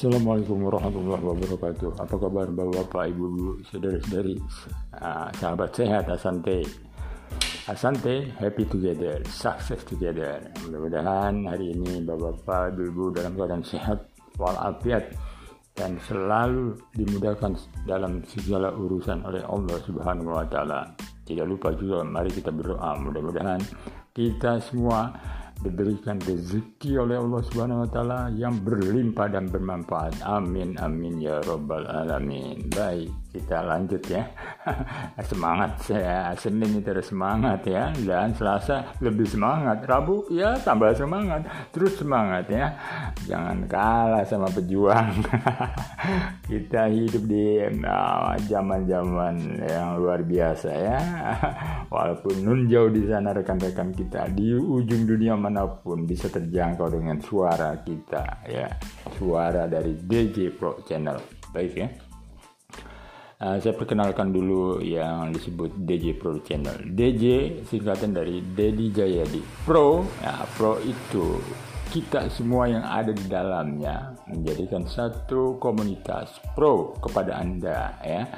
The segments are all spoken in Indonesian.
Assalamualaikum warahmatullahi wabarakatuh. Apa kabar bapak-bapak, ibu-ibu, saudara-saudari, uh, sahabat sehat Asante. Asante, happy together, success together. Mudah-mudahan hari ini bapak-bapak, ibu-ibu dalam keadaan sehat, walafiat, dan selalu dimudahkan dalam segala urusan oleh Allah Subhanahu wa taala. Tidak lupa juga mari kita berdoa mudah-mudahan kita semua diberikan rezeki oleh Allah Subhanahu wa taala yang berlimpah dan bermanfaat. Amin amin ya rabbal alamin. Baik, kita lanjut ya. semangat saya. Senin itu ada semangat ya dan Selasa lebih semangat. Rabu ya tambah semangat. Terus semangat ya. Jangan kalah sama pejuang. kita hidup di ah, zaman-zaman uh, yang luar biasa ya. Walaupun nun jauh di sana rekan-rekan kita di ujung dunia mana pun bisa terjangkau dengan suara kita ya suara dari DJ Pro Channel baik ya uh, saya perkenalkan dulu yang disebut DJ Pro Channel DJ singkatan dari Dedi Jayadi Pro ya Pro itu kita semua yang ada di dalamnya menjadikan satu komunitas pro kepada anda ya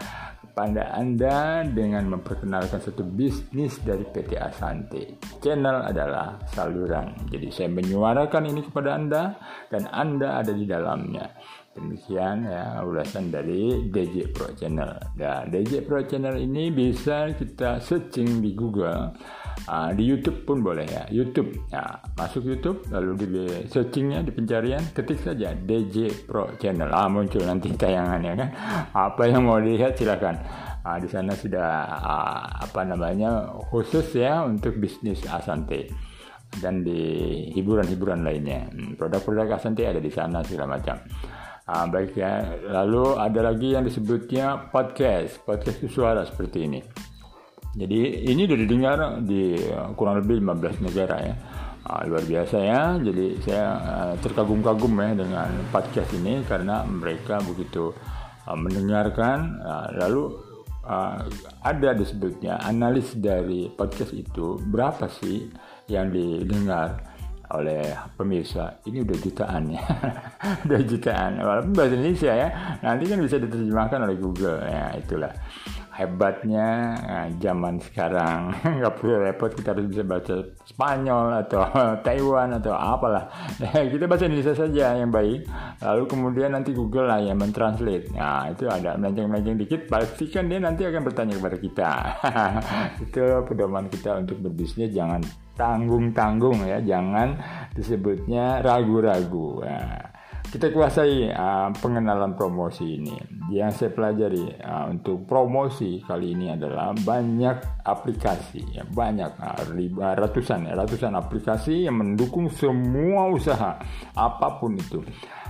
kepada Anda dengan memperkenalkan satu bisnis dari PT Asante. Channel adalah saluran. Jadi saya menyuarakan ini kepada Anda dan Anda ada di dalamnya. Demikian ya ulasan dari DJ Pro Channel. Dan DJ Pro Channel ini bisa kita searching di Google. Uh, di YouTube pun boleh ya YouTube. Ya masuk YouTube lalu di searchingnya di pencarian ketik saja DJ Pro Channel. Ah muncul nanti tayangannya kan. Apa yang mau dilihat silakan. Uh, di sana sudah uh, apa namanya khusus ya untuk bisnis Asante. Dan di hiburan-hiburan lainnya. Hmm, produk-produk Asante ada di sana segala macam Ah, baik ya. Lalu ada lagi yang disebutnya podcast, podcast suara seperti ini. Jadi ini sudah didengar di uh, kurang lebih 15 negara ya. Uh, luar biasa ya. Jadi saya uh, terkagum-kagum ya dengan podcast ini karena mereka begitu uh, mendengarkan uh, lalu uh, ada disebutnya analis dari podcast itu berapa sih yang didengar oleh pemirsa. Ini udah jutaan ya. Udah jutaan. Walaupun bahasa Indonesia ya. Nanti kan bisa diterjemahkan oleh Google. Ya itulah hebatnya. Nah, zaman sekarang nggak perlu repot kita harus bisa baca Spanyol atau Taiwan atau apalah. Kita bahasa Indonesia saja yang baik lalu kemudian nanti Google lah yang mentranslate. Nah itu ada melenceng-melenceng dikit pastikan dia nanti akan bertanya kepada kita. Itu pedoman kita untuk berbisnis jangan tanggung-tanggung ya jangan disebutnya ragu-ragu. Nah, kita kuasai uh, pengenalan promosi ini. Yang saya pelajari uh, untuk promosi kali ini adalah banyak aplikasi, ya banyak uh, ratusan ya, ratusan aplikasi yang mendukung semua usaha apa pun itu,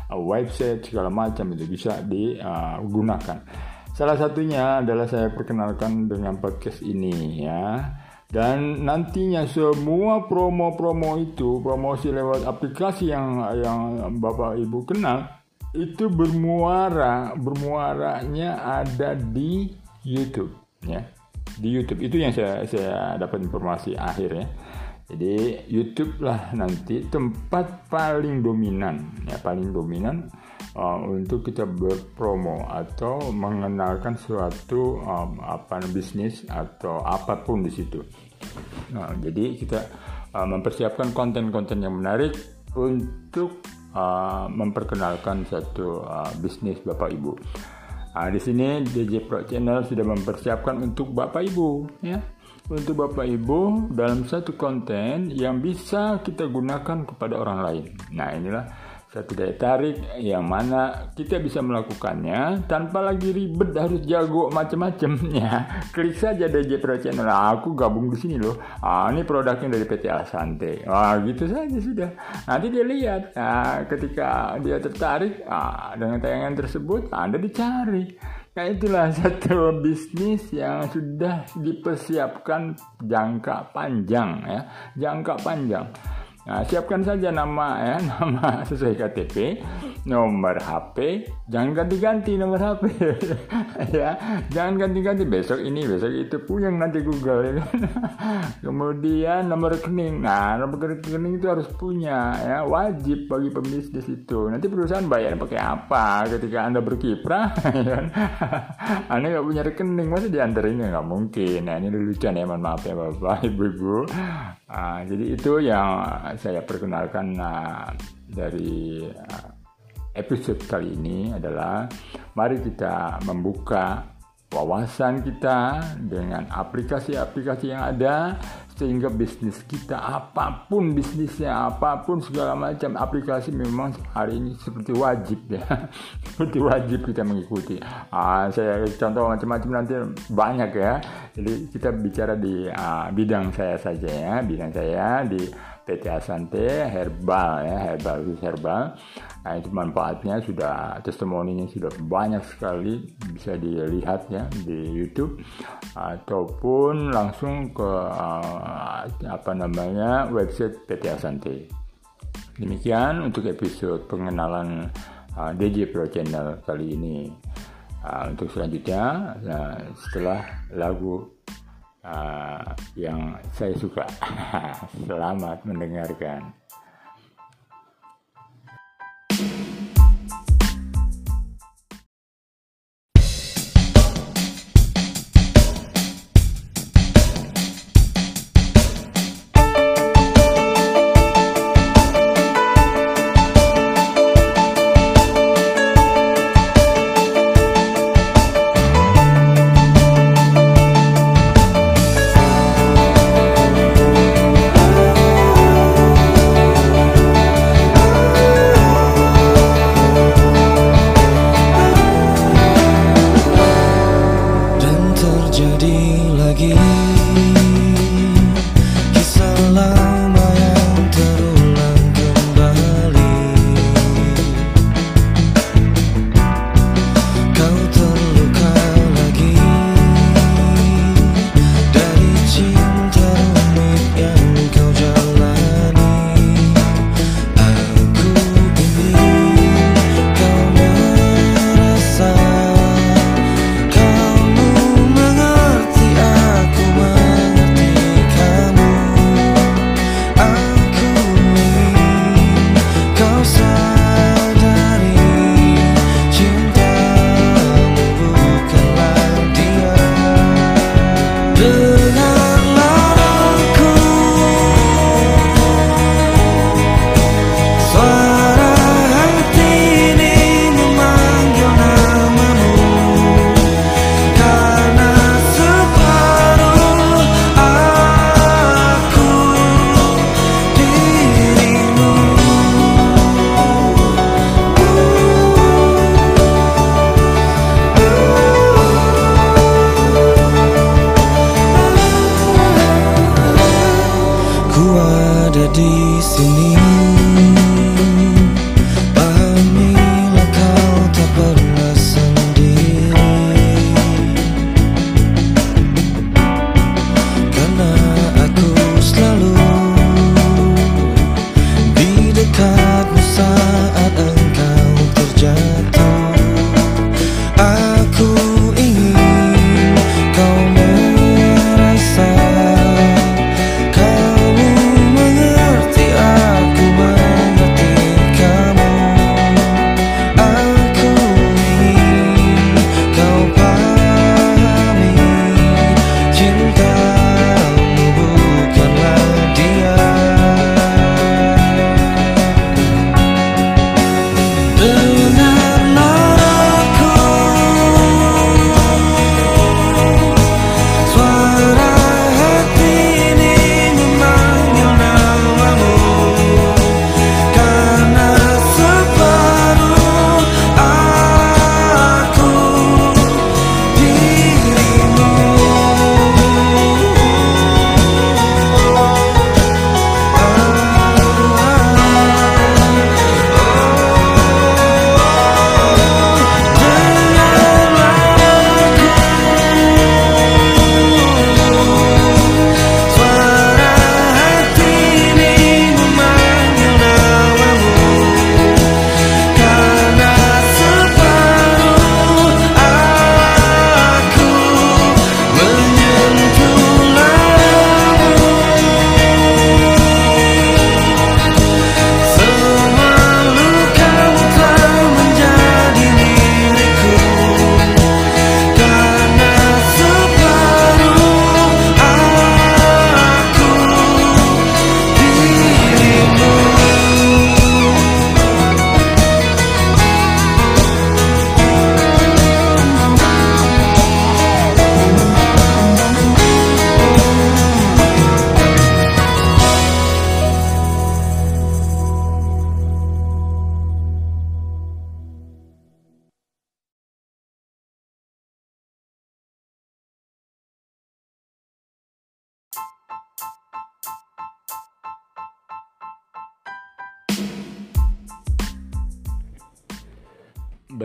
uh, website segala macam itu bisa digunakan. Salah satunya adalah saya perkenalkan dengan podcast ini ya dan nantinya semua promo-promo itu promosi lewat aplikasi yang yang Bapak Ibu kenal itu bermuara bermuaranya ada di YouTube ya. Di YouTube. Itu yang saya saya dapat informasi akhir ya. Jadi YouTube lah nanti tempat paling dominan ya. Paling dominan uh, untuk kita berpromo atau mengenalkan suatu um, apa bisnis atau apa pun di situ. Nah, jadi kita uh, mempersiapkan konten-konten yang menarik untuk uh, memperkenalkan satu uh, bisnis Bapak Ibu. Nah, di sini DJ Pro Channel sudah mempersiapkan untuk Bapak Ibu, ya, untuk Bapak Ibu dalam satu konten yang bisa kita gunakan kepada orang lain. Nah, inilah satu daya tarik yang mana kita bisa melakukannya tanpa lagi ribet harus jago macam-macam ya klik saja DJ Pro Channel. Nah, aku gabung di sini loh. Ah ini produknya dari PT Asante ah gitu saja sudah. Nanti dia lihat. Nah, ketika dia tertarik ah, dengan tayangan tersebut anda dicari. Nah itulah satu bisnis yang sudah dipersiapkan jangka panjang ya, jangka panjang. Nah, siapkan saja nama ya, nama sesuai KTP. nomor HP jangan ganti-ganti nomor HP ya jangan ganti-ganti. Besok ini besok itu puyeng nanti Google. Ya kemudian nomor rekening. Nah nomor rekening itu harus punya ya wajib bagi pembisnis itu nanti perusahaan bayar pakai apa ketika anda berkiprah ya kan? Anda nggak punya rekening masa diantarinnya nggak mungkin. Nah ini lucuan ya mohon maaf ya bapak ibu ibu nah, jadi itu yang saya perkenalkan nah, dari uh, episode kali ini adalah mari kita membuka wawasan kita dengan aplikasi-aplikasi yang ada sehingga bisnis kita apa pun bisnisnya apa pun segala macam aplikasi memang hari ini seperti wajib ya. Seperti wajib kita mengikuti. Ah, saya contoh macam-macam nanti banyak ya. Jadi kita bicara di uh, bidang saya saja ya. Bidang saya di PT Asante herbal ya herbal herbal. Nah itu manfaatnya sudah testimoninya sudah banyak sekali bisa dilihat ya di YouTube. Ataupun langsung ke uh, apa namanya website PT Asante demikian untuk episode pengenalan uh, DJ Pro Channel kali ini uh, untuk selanjutnya nah, setelah lagu uh, yang saya suka. Selamat mendengarkan. Aku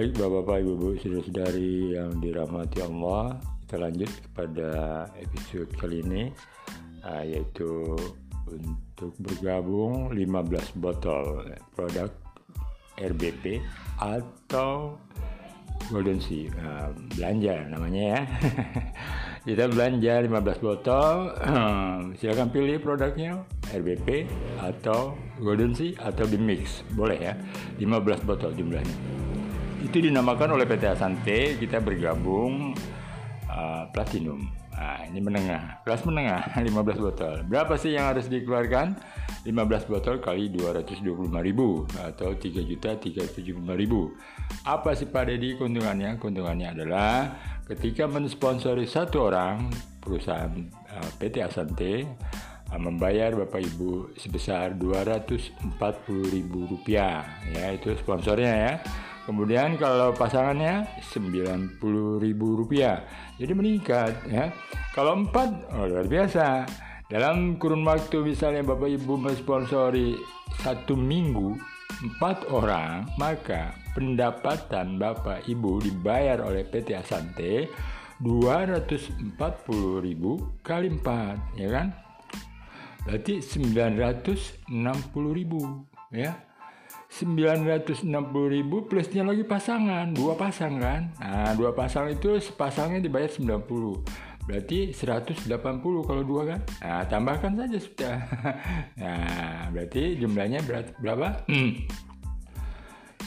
baik Bapak-bapak, Ibu-ibu, saudara-saudari yang dirahmati Allah, kita lanjut kepada episode kali ini uh, yaitu untuk bergabung 15 botol produk RBP atau Golden Sea. Uh, belanja namanya ya. Kita belanja 15 botol silakan pilih produknya RBP atau Golden Sea atau di mix. Boleh ya 15 botol jumlahnya itu dinamakan oleh PT Asante kita bergabung uh, platinum Nah, ini menengah, kelas menengah 15 botol. Berapa sih yang harus dikeluarkan? 15 botol kali 225.000 atau 3.375.000. Apa sih Pak Dedi keuntungannya? Keuntungannya adalah ketika mensponsori satu orang perusahaan uh, eh, PT Asante uh, membayar Bapak Ibu sebesar 240.000 rupiah ya itu sponsornya ya Kemudian kalau pasangannya rp rupiah. Jadi meningkat ya. Kalau empat oh, luar biasa. Dalam kurun waktu misalnya Bapak Ibu mensponsori satu minggu empat orang, maka pendapatan Bapak Ibu dibayar oleh PT Asante ribu kali empat, ya kan? Berarti ribu, ya 960 ribu plusnya lagi pasangan. Dua pasang kan? Nah dua pasang itu sepasangnya dibayar 90 berarti 180 kalau dua kan? Nah tambahkan saja sudah. Nah berarti jumlahnya berapa?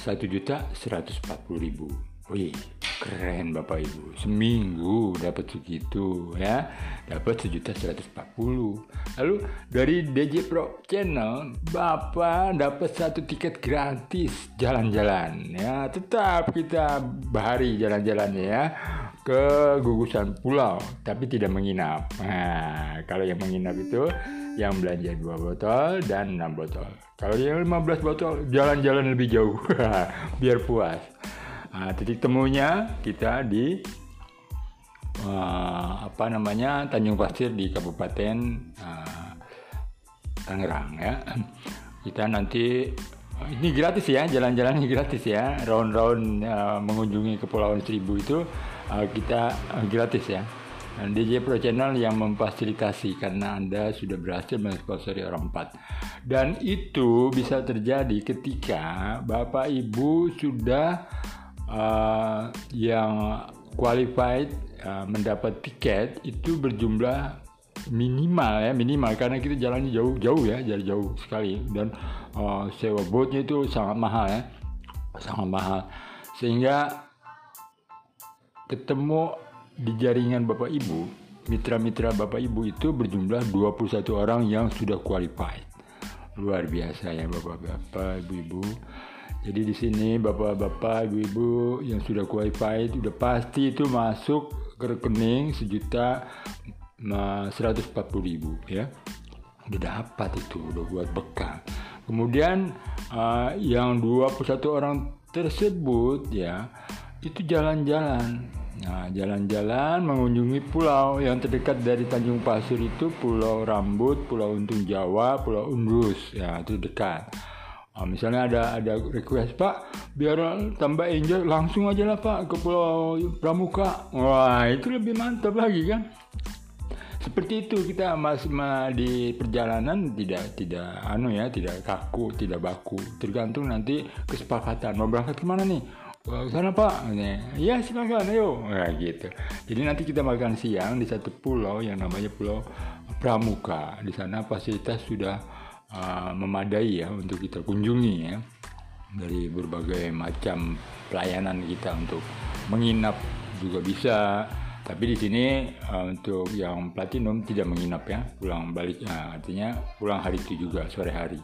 Satu juta 140 ribu wih keren bapak ibu. Seminggu dapat segitu ya. Dapat sejuta seratus empat puluh. Lalu dari DJ Pro Channel bapak dapat satu tiket gratis jalan-jalan ya. Tetap kita bahari jalan-jalannya ya ke gugusan pulau tapi tidak menginap. Nah kalau yang menginap itu yang belanja dua botol dan enam botol. Kalau yang 15 botol jalan-jalan lebih jauh. Biar puas Nah, titik temunya kita di uh, apa namanya Tanjung Pasir di Kabupaten uh, Tangerang ya. Kita nanti ini gratis ya, jalan-jalan ini gratis ya. Round-round uh, mengunjungi Kepulauan Seribu itu uh, kita uh, gratis ya. Dan DJ Pro Channel yang memfasilitasi karena Anda sudah berhasil mensponsori orang empat. Dan itu bisa terjadi ketika Bapak Ibu sudah uh, yang qualified uh, mendapat tiket itu berjumlah minimal ya minimal. Karena kita jalannya jauh jauh ya jarak jauh sekali. Dan uh, sewa boatnya itu sangat mahal ya sangat mahal. Sehingga ketemu di jaringan bapak ibu mitra-mitra bapak ibu itu berjumlah 21 orang yang sudah qualified. Luar biasa ya bapak-bapak ibu-ibu jadi di sini bapak-bapak, ibu-ibu yang sudah qualified sudah pasti itu masuk ke rekening sejuta seratus empat puluh ribu ya. Udah dapat itu, udah buat bekal. Kemudian uh, yang 21 orang tersebut ya itu jalan-jalan. Nah, jalan-jalan mengunjungi pulau yang terdekat dari Tanjung Pasir itu Pulau Rambut, Pulau Untung Jawa, Pulau Undus. Ya, itu dekat. Nah, misalnya ada ada request Pak, biar tambah enjoy langsung aja lah Pak ke Pulau Pramuka. Wah itu lebih mantap lagi kan. Seperti itu kita masih di perjalanan tidak tidak anu ya tidak kaku tidak baku. Tergantung nanti kesepakatan. Mau berangkat ke mana nih? Sana pak. Ya silakan ayo. Nah, gitu. Jadi nanti kita makan siang di satu pulau yang namanya pulau Pramuka. Di sana fasilitas sudah uh, memadai ya untuk kita kunjungi ya. Dari berbagai macam pelayanan kita untuk menginap juga bisa. Tapi di sini uh, untuk yang platinum tidak menginap ya. Pulang balik uh, artinya pulang hari itu juga sore hari.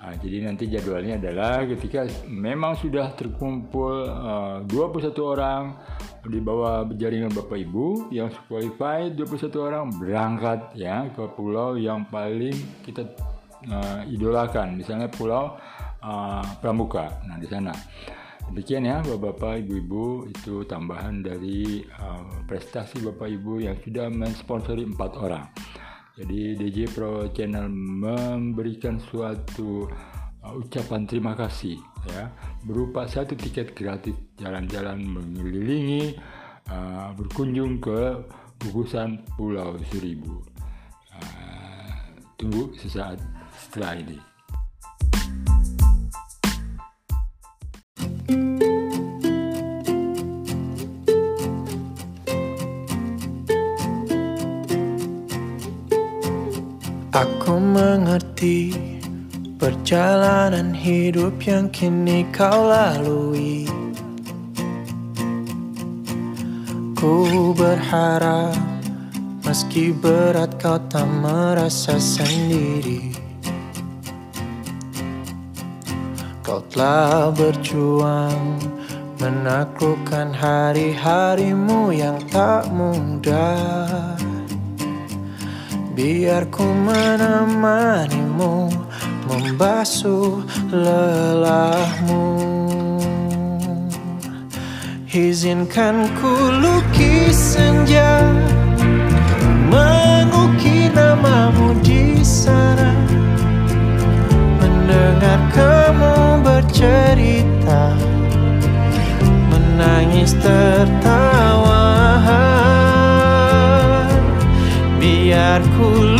Uh, jadi nanti jadwalnya adalah ketika memang sudah terkumpul uh, 21 orang di bawah jaringan Bapak Ibu yang qualified 21 orang berangkat ya ke pulau yang paling kita Eh, uh, idolakan, misalnya Pulau uh, Pramuka. Nah, di sana. Demikian ya Bapak-bapak, Ibu-ibu, itu tambahan dari uh, prestasi Bapak Ibu yang sudah mensponsori empat orang. Jadi DJ Pro Channel memberikan suatu uh, ucapan terima kasih ya berupa satu tiket gratis jalan-jalan mengelilingi uh, berkunjung ke gugusan Pulau Seribu. Uh, tunggu sesaat. Friday. Aku mengerti perjalanan hidup yang kini kau lalui. Ku berharap meski berat kau tak merasa sendiri. telah berjuang menaklukkan hari-harimu yang tak mudah. Biar ku menemanimu membasuh lelahmu. Izinkan ku lukis senja mengukir namamu di sana mendengar kamu cerita Menangis tertawa. Biar ku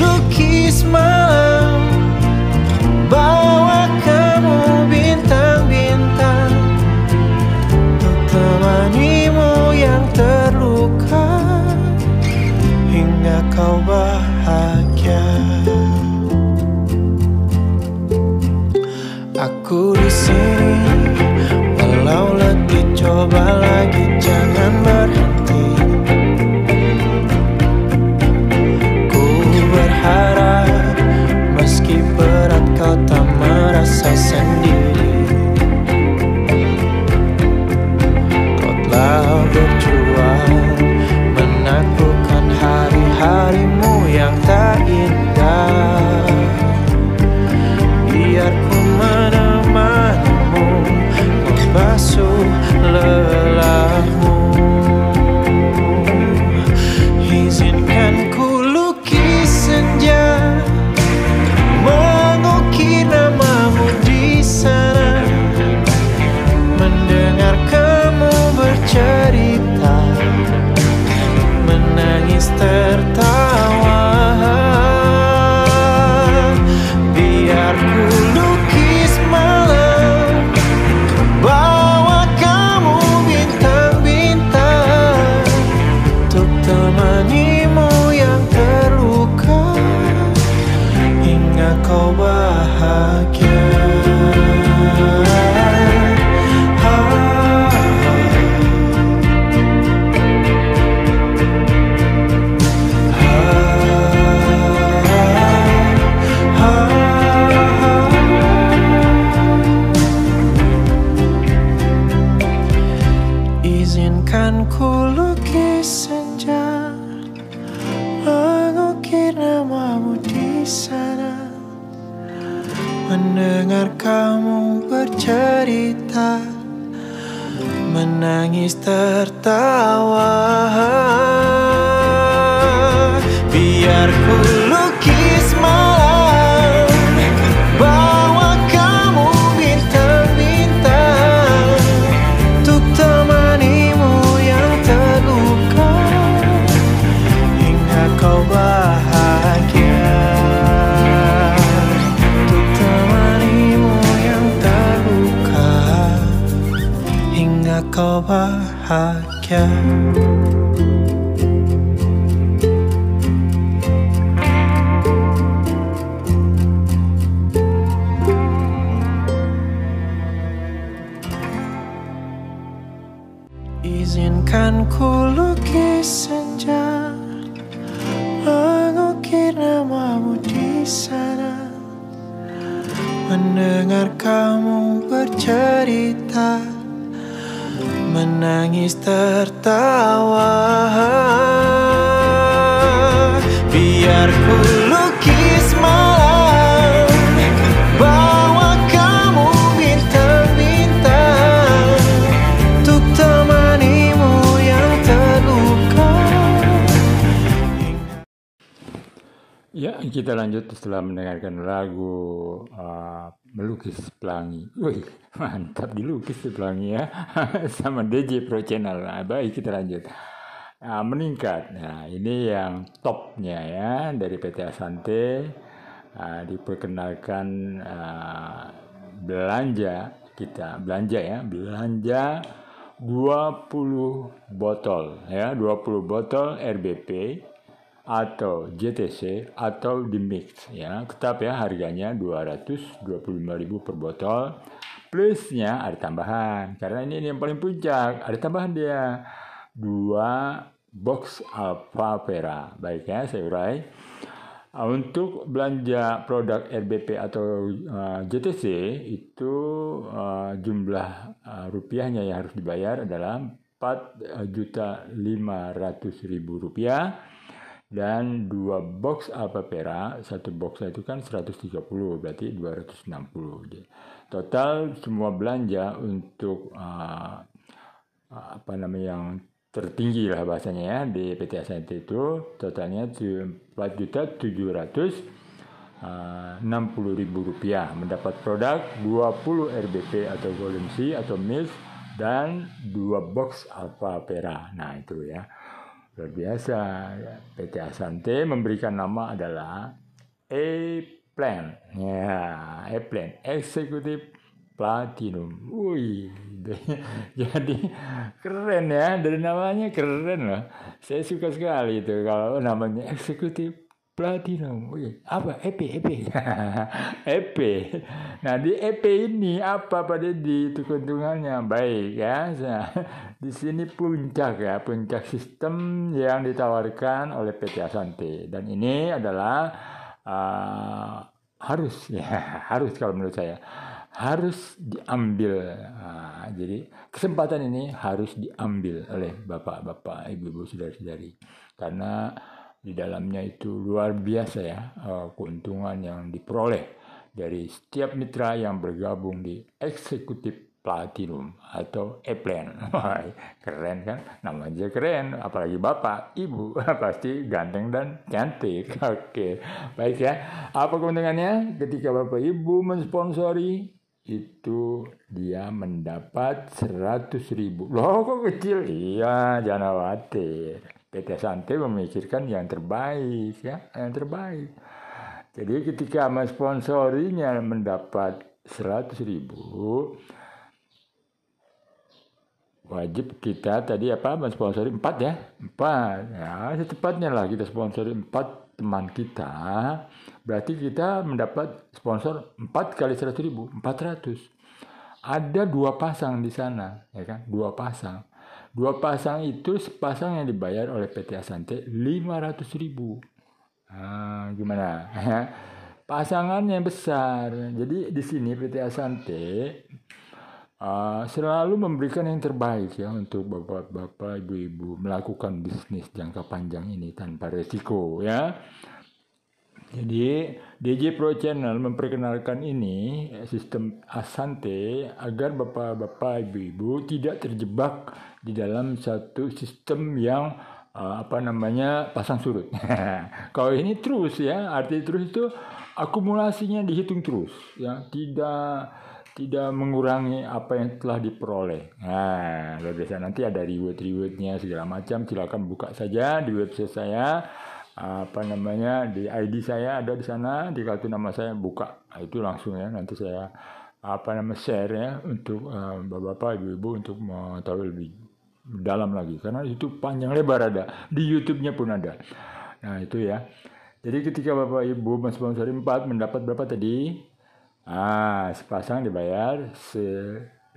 거와하게 lanjut setelah mendengarkan lagu uh, melukis pelangi. Wih, mantap dilukis pelangi ya. Sama DJ Pro Channel. Nah, baik kita lanjut. Nah, meningkat. Nah, ini yang topnya ya dari PT Asante. Nah, diperkenalkan uh, belanja kita belanja ya belanja 20 botol ya 20 botol RBP atau JTC atau di mix ya. Tetap ya harganya 225.000 per botol. Plusnya ada tambahan karena ini, ini yang paling puncak. Ada tambahan dia. Dua box Alpha Vera. Baik ya saya urai. Uh, untuk belanja produk RBP atau uh, JTC itu uh, jumlah uh, rupiahnya yang harus dibayar adalah 4 juta 500 ribu rupiah dan dua box Alpha Pera satu box itu kan 130 berarti 260 total semua belanja untuk uh, apa namanya yang tertinggi lah bahasanya ya di PT ASNT itu totalnya 4 juta 760 ribu rupiah. Mendapat produk 20 RBP atau Golden C atau Milk dan dua box Alpha Pera. Nah itu ya Luar biasa, PT Asante memberikan nama adalah E-Plan. Ya, E-Plan, Eksekutif Platinum. Wih, jadi keren ya, dari namanya keren loh. Saya suka sekali itu kalau namanya Eksekutif Platinum. Wih, apa? EP, EP. EP. Nah, di EP ini apa pada di itu keuntungannya? Baik ya. Di sini puncak ya, puncak sistem yang ditawarkan oleh PT Asante. Dan ini adalah uh, harus ya, harus kalau menurut saya harus diambil. Nah, jadi kesempatan ini harus diambil oleh bapak-bapak, ibu-ibu, saudara-saudari. Karena di dalamnya itu luar biasa ya uh, keuntungan yang diperoleh dari setiap mitra yang bergabung di eksekutif platinum atau e-plan. keren kan? Namanya keren, apalagi bapak, ibu, pasti ganteng dan cantik. Oke, baik ya. Apa keuntungannya ketika bapak ibu mensponsori itu dia mendapat 100 ribu. Loh kok kecil? Iya, jangan khawatir. PT Sante memikirkan yang terbaik ya, yang terbaik. Jadi ketika mensponsorinya mendapat 100 ribu, wajib kita tadi apa mensponsori empat ya? Empat ya secepatnya lah kita sponsori empat teman kita. Berarti kita mendapat sponsor empat kali seratus ribu empat ratus. Ada dua pasang di sana ya kan? Dua pasang Dua pasang itu sepasang yang dibayar oleh PT Asante 500 ribu. Nah, gimana? Pasangannya besar. Jadi di sini PT Asante uh, selalu memberikan yang terbaik ya untuk bapak-bapak, ibu-ibu melakukan bisnis jangka panjang ini tanpa resiko ya. Jadi DJ Pro Channel memperkenalkan ini sistem Asante agar bapak-bapak ibu-ibu tidak terjebak di dalam satu sistem yang uh, apa namanya pasang surut. Kalau ini terus ya, arti terus itu akumulasinya dihitung terus ya, tidak tidak mengurangi apa yang telah diperoleh. Nah, luar biasa nanti ada reward-rewardnya segala macam. Silakan buka saja di website saya apa namanya di ID saya ada di sana di kartu nama saya buka. Nah, itu langsung ya nanti saya apa nama share ya untuk uh, bapak-bapak ibu-ibu untuk mengetahui lebih dalam lagi. Karena itu panjang lebar ada di YouTube-nya pun ada. Nah itu ya. Jadi ketika bapak ibu mensponsori empat mendapat berapa tadi? Ah sepasang dibayar se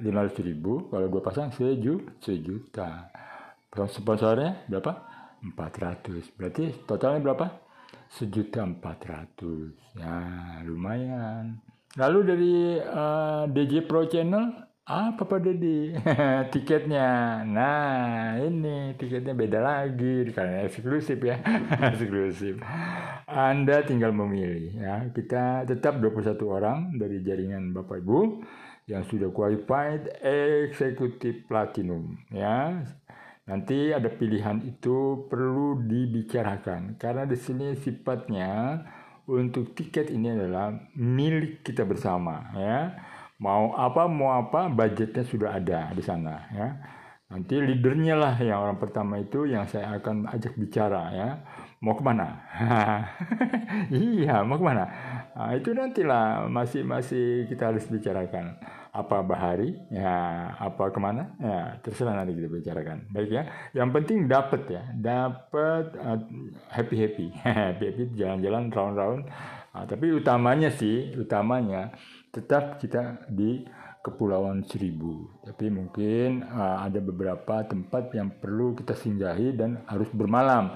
lima ratus ribu. Kalau dua pasang seju sejuta. Sponsornya berapa 400 berarti totalnya berapa? Sejuta empat ratus. Ya lumayan. Lalu dari uh, eh, DJ Pro Channel apa pada di tiketnya? Nah ini tiketnya beda lagi. Karena eksklusif ya. Eksklusif. Anda tinggal memilih ya. Kita tetap 21 orang dari jaringan Bapak Ibu yang sudah qualified eksekutif platinum ya Nanti ada pilihan itu perlu dibicarakan karena di sini sifatnya untuk tiket ini adalah milik kita bersama ya. Mau apa mau apa budgetnya sudah ada di sana ya. Nanti leadernya lah yang orang pertama itu yang saya akan ajak bicara ya. Mau ke mana? iya, mau ke mana? Nah, itu nantilah masih masih kita harus bicarakan. Apa bahari? Ya apa ke mana? Ya terserah nanti kita bicarakan. Baik ya. Yang penting dapat ya. Dapat uh, happy happy happy happy jalan-jalan round-round. Uh, tapi utamanya sih utamanya tetap kita di Kepulauan Seribu tapi mungkin uh, ada beberapa tempat yang perlu kita singgahi dan harus bermalam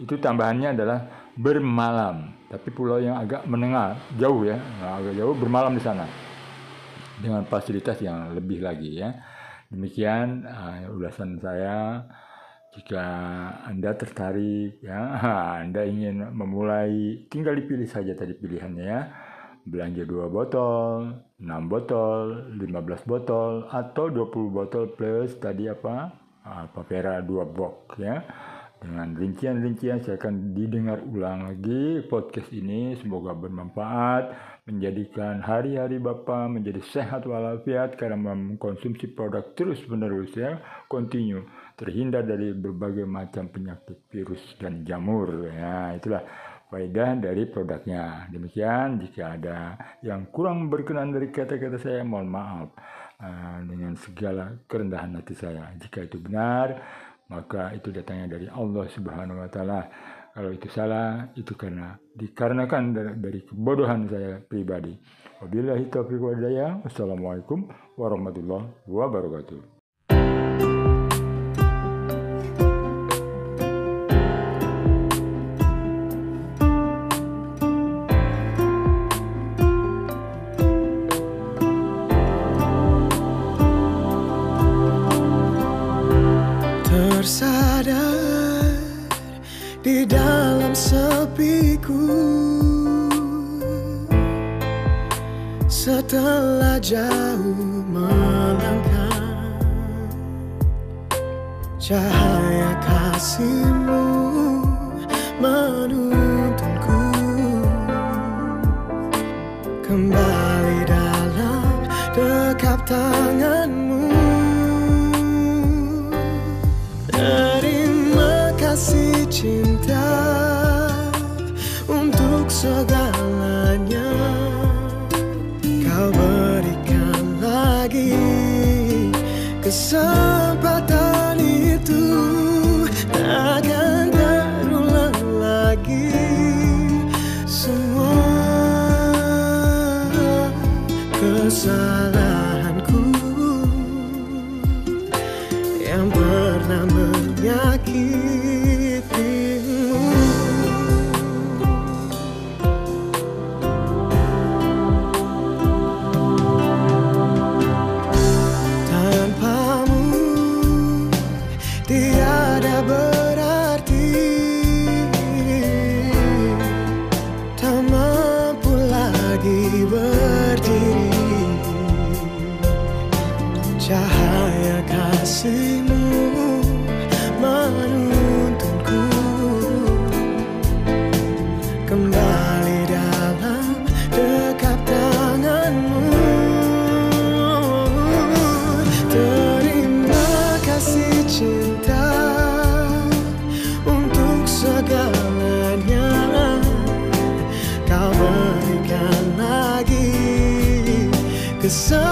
itu tambahannya adalah bermalam tapi pulau yang agak menengah jauh ya agak jauh bermalam di sana dengan fasilitas yang lebih lagi ya. Demikian uh, ulasan saya. Jika Anda tertarik ya, Anda ingin memulai tinggal dipilih saja tadi pilihannya ya. Belanja dua botol, 6 botol, 15 botol atau 20 botol plus tadi apa? Uh, papera dua box ya. Dengan rincian-rincian saya akan didengar ulang lagi podcast ini. Semoga bermanfaat menjadikan hari-hari Bapak menjadi sehat walafiat karena mengkonsumsi produk terus menerus ya. Continue terhindar dari berbagai macam penyakit virus dan jamur ya. Itulah faedah dari produknya demikian jika ada yang kurang berkenan dari kata-kata saya mohon maaf uh, dengan segala kerendahan hati saya jika itu benar maka itu datangnya dari Allah Subhanahu wa taala. Kalau itu salah, itu karena dikarenakan dari, kebodohan saya pribadi. Wabillahi taufiq wa Wassalamualaikum warahmatullahi wabarakatuh. Setelah jauh melangkah Cahaya kasihmu menuntunku Kembali dalam dekap tanganmu Kesempatan itu takkan terulang lagi. Semua kesalahanku berikan lagi kesempatan